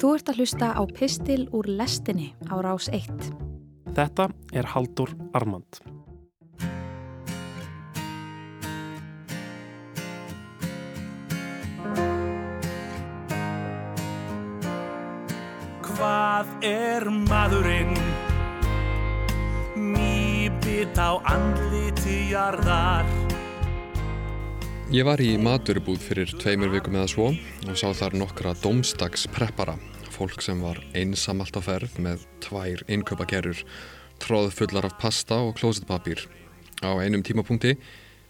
Þú ert að hlusta á Pistil úr lestinni á rás 1. Þetta er Haldur Armand. Hvað er maðurinn? Nýbit á andliti jarðar Ég var í maturubúð fyrir tveimur vikum eða svo og sá þar nokkra domstagspreppara, fólk sem var einsamalt á ferð með tvær inköpakerur, tróð fullar af pasta og klósetpapír. Á einum tímapunkti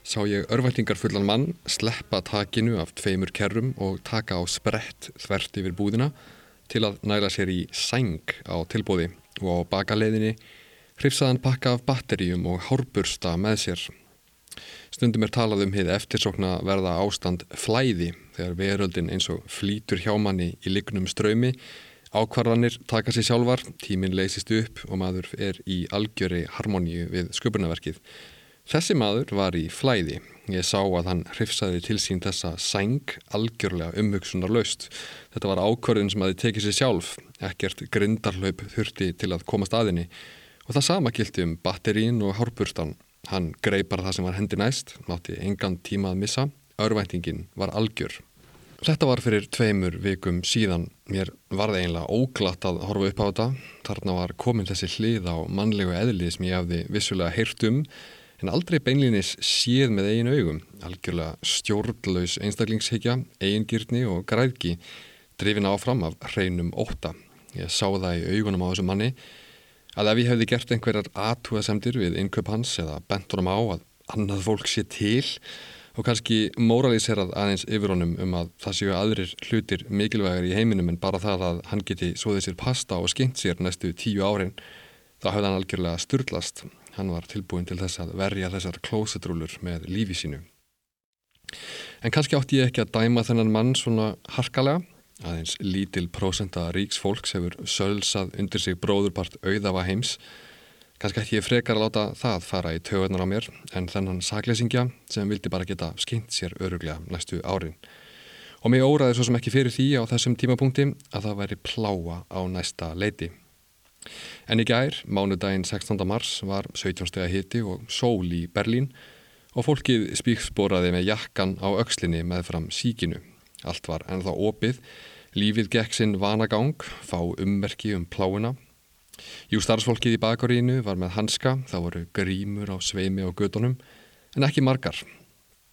sá ég örvæltingar fullan mann sleppa takinu af tveimur kerrum og taka á sprett þvert yfir búðina til að næla sér í sæng á tilbúði og á bakaleiðinni hrifsaðan pakka af batteríum og hárbursta með sér. Stundum er talað um heið eftirsokna verða ástand flæði þegar veröldin eins og flýtur hjá manni í lignum ströymi, ákvarðanir taka sér sjálfar, tíminn leysist upp og maður er í algjöri harmoníu við sköpunarverkið. Þessi maður var í flæði. Ég sá að hann hrifsaði til sín þessa sæng algjörlega umhugsunar laust. Þetta var ákvörðin sem að þið tekið sér sjálf, ekkert grindarlaup þurfti til að komast aðinni og það sama kildi um batterín og hárburstan. Hann greið bara það sem var hendi næst, nátti engan tíma að missa, örvæntingin var algjör. Þetta var fyrir tveimur vikum síðan, mér var það einlega óglatt að horfa upp á þetta, þarna var komin þessi hlið á mannlegu eðlið sem ég hafði vissulega heyrt um, en aldrei beinlinis séð með eigin augum, algjörlega stjórnlaus einstaklingshyggja, eigingirni og græðki, drifin áfram af hreinum óta. Ég sá það í augunum á þessu manni, að ef ég hefði gert einhverjar aðtúasemdir við innköp hans eða bentunum á að annað fólk sé til og kannski moralíserað aðeins yfir honum um að það séu aðrir hlutir mikilvægir í heiminum en bara það að hann geti svoðið sér pasta og skynnt sér næstu tíu árin þá hefði hann algjörlega styrlast hann var tilbúin til þess að verja þessar klósetrúlur með lífi sínu. En kannski átti ég ekki að dæma þennan mann svona harkalega aðeins lítil prósenta ríks fólks hefur sölsað undir sig bróðurpart auðafa heims. Kanski ætti ég frekar að láta það fara í töðunar á mér en þennan saklesingja sem vildi bara geta skynnt sér öruglega næstu árin. Og mig óraði svo sem ekki fyrir því á þessum tímapunkti að það væri pláa á næsta leiti. En í gær, mánudaginn 16. mars, var 17 steg að hiti og sól í Berlín og fólkið spíksboraði með jakkan á aukslinni með fram síkinu. Allt var ennþá opið, lífið gekk sinn vanagang, fá ummerki um pláina. Jú starfsfólkið í bakarínu var með hanska, það voru grímur á sveimi og gödunum, en ekki margar.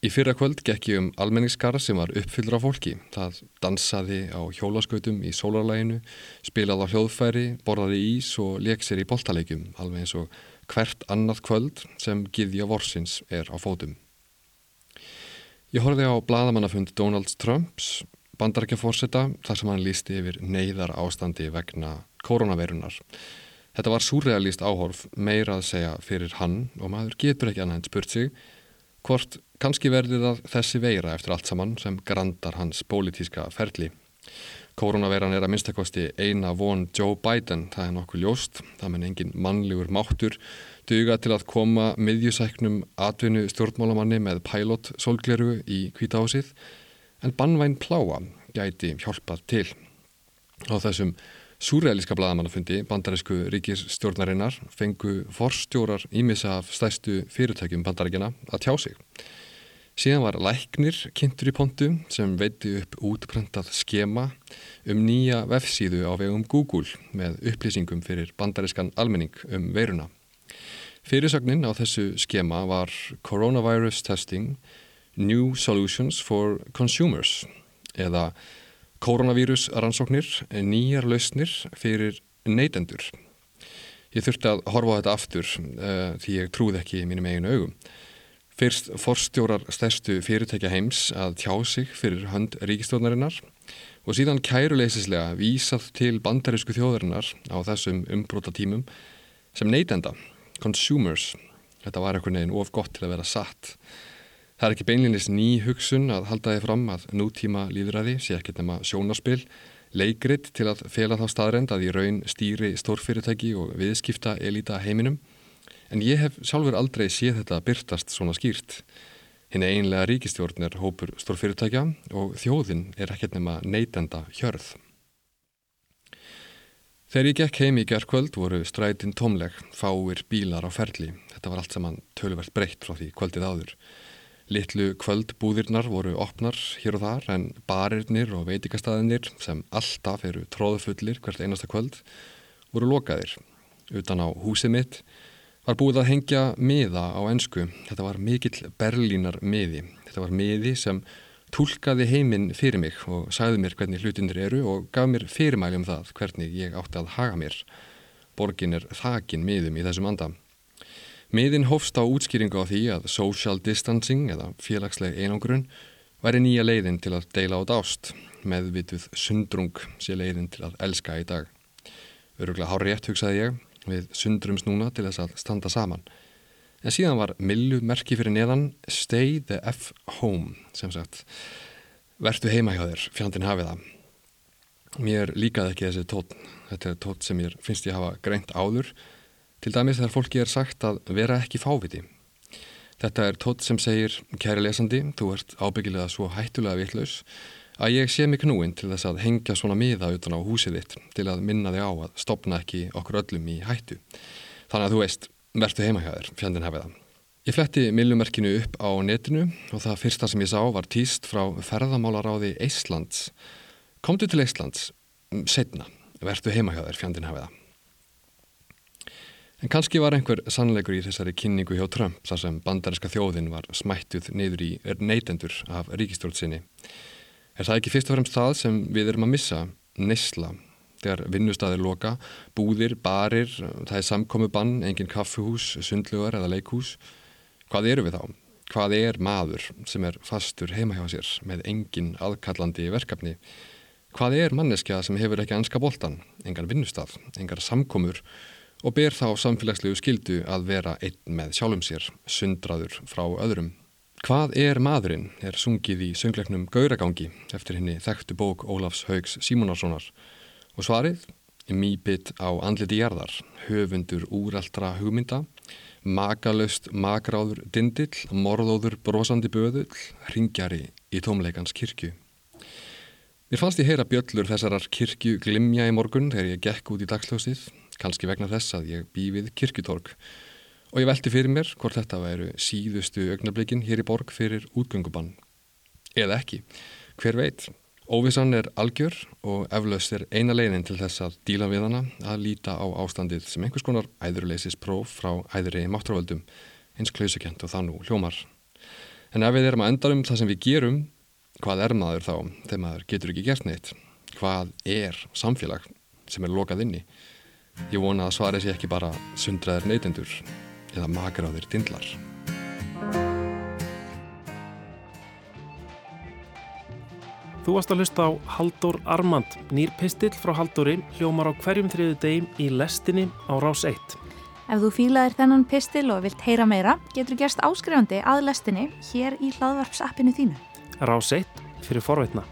Í fyrra kvöld gekk ég um almenningskara sem var uppfyllur af fólki. Það dansaði á hjólaskautum í sólarlæginu, spilaði á hljóðfæri, borðaði ís og leik sér í boltalegjum, alveg eins og hvert annað kvöld sem giðja vorsins er á fótum. Ég horfið á bladamannafund Donald Trumps bandarækjaforsetta þar sem hann lísti yfir neyðar ástandi vegna koronaveirunar. Þetta var súrealíst áhorf meira að segja fyrir hann og maður getur ekki annað en spurt sig hvort kannski verði það þessi veira eftir allt saman sem grandar hans pólitíska ferli. Koronaveiran er að minnstakosti eina von Joe Biden, það er nokkuð ljóst, það menn engin mannlegur máttur duga til að koma miðjusæknum atvinnu stjórnmálamanni með pælott solgleru í kvítahásið en bannvæn pláa gæti hjálpað til. Á þessum súrealíska bladamannafundi bandarísku ríkisstjórnarinnar fengu forstjórar ímissa af stæstu fyrirtækjum bandaríkjana að tjá sig. Síðan var læknir kynntur í pontu sem veiti upp útprentað skema um nýja vefsíðu á vegum Google með upplýsingum fyrir bandarískan almenning um veiruna. Fyrirsögnin á þessu skema var Coronavirus Testing New Solutions for Consumers eða Koronavírus rannsóknir nýjar lausnir fyrir neytendur. Ég þurfti að horfa á þetta aftur uh, því ég trúði ekki í mínum eiginu augum. Fyrst forstjórar stærstu fyrirtækja heims að tjá sig fyrir hönd ríkistjónarinnar og síðan kæruleysislega vísað til bandarísku þjóðarinnar á þessum umbróta tímum sem neytenda consumers. Þetta var einhvern veginn of gott til að vera satt. Það er ekki beinlinnist ný hugsun að halda þið fram að nútíma líðræði sé ekkert nema sjónarspil, leikrit til að fela þá staðrend að í raun stýri stórfyrirtæki og viðskipta elita heiminum. En ég hef sjálfur aldrei séð þetta byrtast svona skýrt. Hinn einlega ríkistjórn er hópur stórfyrirtækja og þjóðin er ekkert nema neytenda hjörð. Þegar ég gekk heim í gerðkvöld voru strætin tómleg, fáir bílar á ferli. Þetta var allt saman töluvert breytt frá því kvöldið áður. Littlu kvöldbúðirnar voru opnar hér og þar en barirnir og veitikastæðinir sem alltaf eru tróðfullir hvert einasta kvöld voru lokaðir. Utan á húsið mitt var búið að hengja miða á ensku. Þetta var mikill berlínar miði. Þetta var miði sem tólkaði heiminn fyrir mig og sagði mér hvernig hlutinir eru og gaf mér fyrirmæli um það hvernig ég átti að haga mér. Borgin er þakin miðum í þessum anda. Miðin hófst á útskýringu á því að social distancing eða félagsleg einangrun væri nýja leiðin til að deila át ást, meðvituð sundrung sé leiðin til að elska í dag. Öruglega hár rétt hugsaði ég, við sundrums núna til þess að standa saman. En síðan var millu merki fyrir neðan Stay the F home, sem sagt. Vertu heima hjá þér, fjandin hafið það. Mér líkaði ekki þessi tótt. Þetta er tótt sem ég finnst ég hafa greint áður. Til dæmis þegar fólki er sagt að vera ekki fáviti. Þetta er tótt sem segir, kæri lesandi, þú ert ábyggilega svo hættulega vitlaus að ég sé mig knúin til þess að hengja svona miða utan á húsið þitt til að minna þig á að stopna ekki okkur öllum í hættu. Þannig að þú veist, vertu heima hjá þér, fjandin hafið það. Ég fletti millumerkinu upp á netinu og það fyrsta sem ég sá var týst frá ferðamálaráði Íslands. Komdu til Íslands, setna, vertu heima hjá þér, fjandin hafið það. En kannski var einhver sannleikur í þessari kynningu hjá Trump þar sem bandariska þjóðin var smættuð niður í neytendur af ríkistjórnsinni. Er það ekki fyrst og fremst það sem við erum að missa, nesla, þegar vinnustæðir loka, búðir, barir, það er samkomi bann, engin kaffuhús, sundlugar eða leikhús. Hvað eru við þá? Hvað er maður sem er fastur heima hjá sér með engin aðkallandi verkefni? Hvað er manneskja sem hefur ekki anska boltan, engan vinnustaf, engar samkomur og ber þá samfélagslegu skildu að vera einn með sjálfum sér, sundraður frá öðrum? Hvað er maðurinn er sungið í söngleiknum Gauragangi eftir henni þekktu bók Ólafs Haugs Símunarssonar Og svarið, mýbit á andliti jarðar, höfundur úraldra hugmynda, makalöst magráður dindill, morðóður brosandi böðull, ringjari í tómleikans kirkju. Mér fannst ég heyra bjöllur þessarar kirkju glimja í morgun þegar ég gekk út í dagsljósið, kannski vegna þess að ég bý við kirkjutorg. Og ég velti fyrir mér hvort þetta væru síðustu augnablikin hér í borg fyrir útgöngubann. Eða ekki, hver veit? Óvissan er algjör og eflaust er eina leiðin til þess að díla við hana að líta á ástandið sem einhvers konar æðurleisis próf frá æðri mátturvöldum, eins klausukent og þann og hljómar. En ef við erum að enda um það sem við gerum, hvað er maður þá þegar maður getur ekki gert neitt? Hvað er samfélag sem er lokað inni? Ég vona að svarið sé ekki bara sundraðir neytendur eða magráðir dindlar. Þú varst að hlusta á Haldur Armand, nýr pistill frá Halduri, hljómar á hverjum þriðu degim í lestinni á rás 1. Ef þú fílaðir þennan pistil og vilt heyra meira, getur gerst áskrifandi að lestinni hér í hlaðvarpsappinu þínu. Rás 1 fyrir forveitna.